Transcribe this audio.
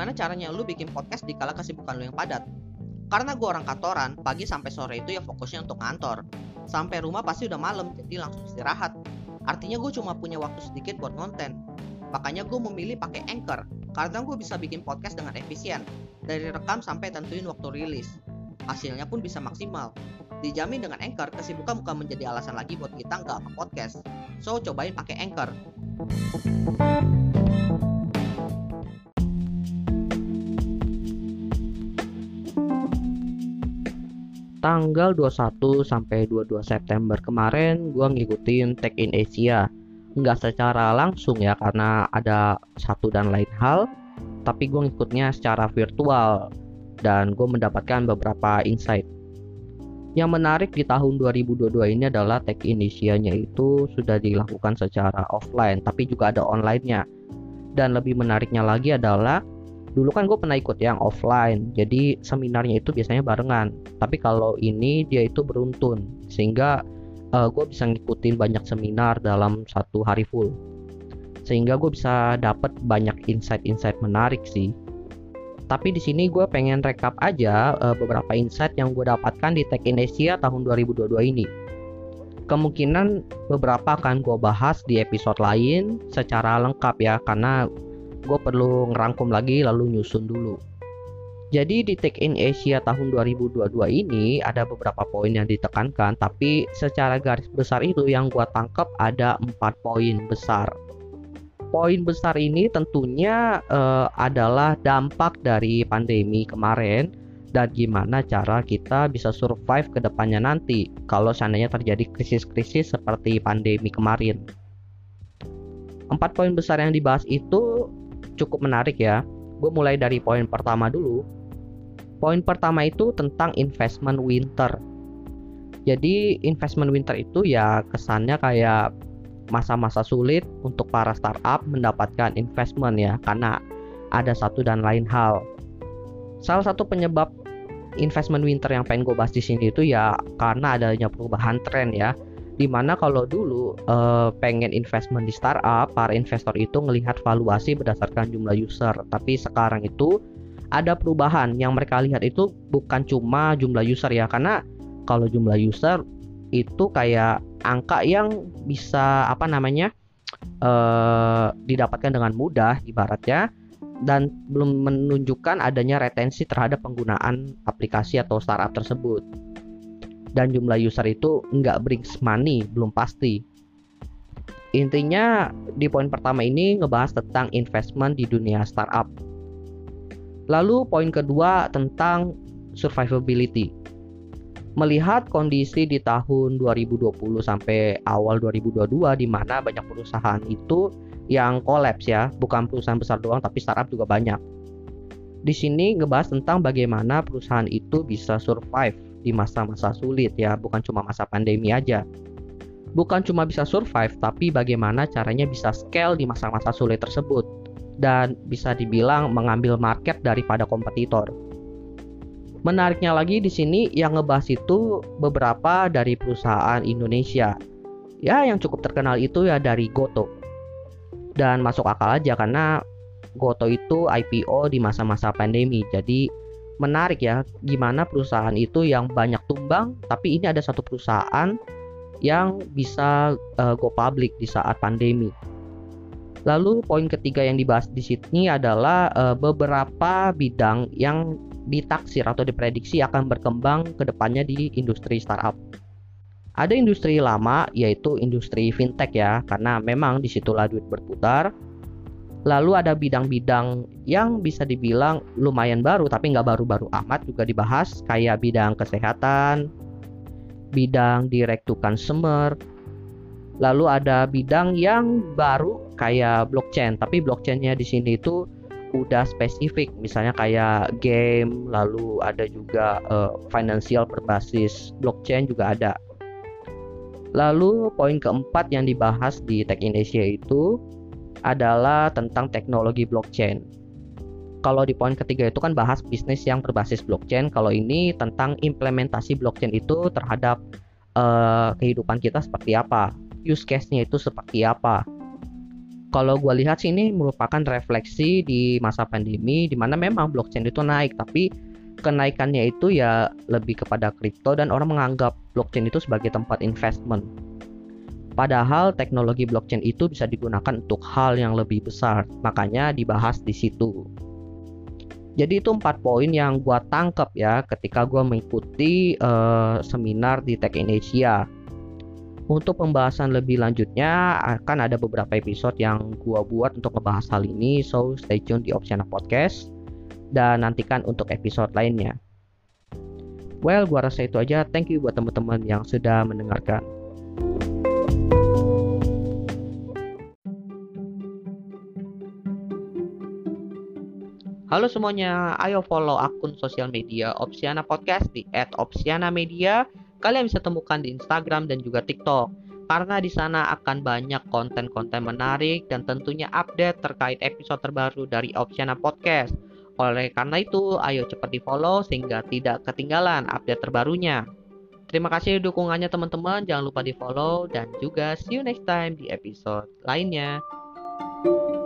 gimana caranya lu bikin podcast di kala kesibukan lu yang padat. Karena gue orang kantoran, pagi sampai sore itu ya fokusnya untuk kantor. Sampai rumah pasti udah malam, jadi langsung istirahat. Artinya gue cuma punya waktu sedikit buat konten. Makanya gue memilih pakai Anchor, karena gue bisa bikin podcast dengan efisien. Dari rekam sampai tentuin waktu rilis. Hasilnya pun bisa maksimal. Dijamin dengan Anchor, kesibukan bukan menjadi alasan lagi buat kita nggak ke podcast. So, cobain pakai Anchor. Tanggal 21 sampai 22 September kemarin gue ngikutin Tech in Asia. Nggak secara langsung ya karena ada satu dan lain hal tapi gue ngikutnya secara virtual dan gue mendapatkan beberapa insight. Yang menarik di tahun 2022 ini adalah Tech in Asia-nya itu sudah dilakukan secara offline tapi juga ada online-nya. Dan lebih menariknya lagi adalah dulu kan gue pernah ikut yang offline jadi seminarnya itu biasanya barengan. Tapi kalau ini dia itu beruntun sehingga uh, eh, gue bisa ngikutin banyak seminar dalam satu hari full. Sehingga gue bisa dapat banyak insight-insight menarik sih. Tapi di sini gue pengen rekap aja uh, beberapa insight yang gue dapatkan di Tech in Asia tahun 2022 ini. Kemungkinan beberapa akan gue bahas di episode lain secara lengkap ya karena gue perlu ngerangkum lagi lalu nyusun dulu. Jadi di Take in Asia tahun 2022 ini ada beberapa poin yang ditekankan, tapi secara garis besar itu yang gue tangkap ada empat poin besar. Poin besar ini tentunya uh, adalah dampak dari pandemi kemarin dan gimana cara kita bisa survive ke depannya nanti kalau seandainya terjadi krisis-krisis seperti pandemi kemarin. Empat poin besar yang dibahas itu cukup menarik ya. Gue mulai dari poin pertama dulu. Poin pertama itu tentang investment winter. Jadi investment winter itu ya kesannya kayak masa-masa sulit untuk para startup mendapatkan investment ya karena ada satu dan lain hal. Salah satu penyebab investment winter yang pengen gue bahas di sini itu ya karena adanya perubahan tren ya Di mana kalau dulu uh, pengen investment di startup, para investor itu melihat valuasi berdasarkan jumlah user. Tapi sekarang itu ada perubahan. Yang mereka lihat itu bukan cuma jumlah user ya, karena kalau jumlah user itu kayak angka yang bisa apa namanya uh, didapatkan dengan mudah ibaratnya. Dan belum menunjukkan adanya retensi terhadap penggunaan aplikasi atau startup tersebut dan jumlah user itu nggak brings money belum pasti. Intinya di poin pertama ini ngebahas tentang investment di dunia startup. Lalu poin kedua tentang survivability. Melihat kondisi di tahun 2020 sampai awal 2022 di mana banyak perusahaan itu yang kolaps ya, bukan perusahaan besar doang tapi startup juga banyak. Di sini ngebahas tentang bagaimana perusahaan itu bisa survive di masa-masa sulit ya, bukan cuma masa pandemi aja. Bukan cuma bisa survive, tapi bagaimana caranya bisa scale di masa-masa sulit tersebut dan bisa dibilang mengambil market daripada kompetitor. Menariknya lagi di sini yang ngebahas itu beberapa dari perusahaan Indonesia. Ya, yang cukup terkenal itu ya dari Goto. Dan masuk akal aja karena Goto itu IPO di masa-masa pandemi. Jadi menarik ya gimana perusahaan itu yang banyak tumbang tapi ini ada satu perusahaan yang bisa uh, go public di saat pandemi. Lalu poin ketiga yang dibahas di sini adalah uh, beberapa bidang yang ditaksir atau diprediksi akan berkembang ke depannya di industri startup. Ada industri lama yaitu industri fintech ya, karena memang di situlah duit berputar Lalu ada bidang-bidang yang bisa dibilang lumayan baru tapi nggak baru-baru amat juga dibahas kayak bidang kesehatan, bidang direct to consumer, lalu ada bidang yang baru kayak blockchain. Tapi blockchainnya di sini itu udah spesifik. Misalnya kayak game lalu ada juga uh, financial berbasis blockchain juga ada. Lalu poin keempat yang dibahas di Tech in Asia itu adalah tentang teknologi blockchain. Kalau di poin ketiga itu kan bahas bisnis yang berbasis blockchain. Kalau ini tentang implementasi blockchain itu terhadap uh, kehidupan kita seperti apa, use case-nya itu seperti apa. kalau gue lihat sih ini merupakan refleksi di masa pandemi di mana memang blockchain itu naik tapi kenaikannya itu ya lebih kepada kripto dan orang menganggap blockchain itu sebagai tempat investment. Padahal teknologi blockchain itu bisa digunakan untuk hal yang lebih besar, makanya dibahas di situ. Jadi itu empat poin yang gue tangkap ya ketika gue mengikuti uh, seminar di Tech in Asia. Untuk pembahasan lebih lanjutnya akan ada beberapa episode yang gue buat untuk membahas hal ini, so stay tune di Opsiana Podcast dan nantikan untuk episode lainnya. Well, gue rasa itu aja. Thank you buat teman-teman yang sudah mendengarkan. Halo semuanya, ayo follow akun sosial media Opsiana Podcast di @opsiana_media. Kalian bisa temukan di Instagram dan juga TikTok. Karena di sana akan banyak konten-konten menarik dan tentunya update terkait episode terbaru dari Opsiana Podcast. Oleh karena itu, ayo cepat di-follow sehingga tidak ketinggalan update terbarunya. Terima kasih dukungannya teman-teman, jangan lupa di-follow dan juga see you next time di episode lainnya. thank you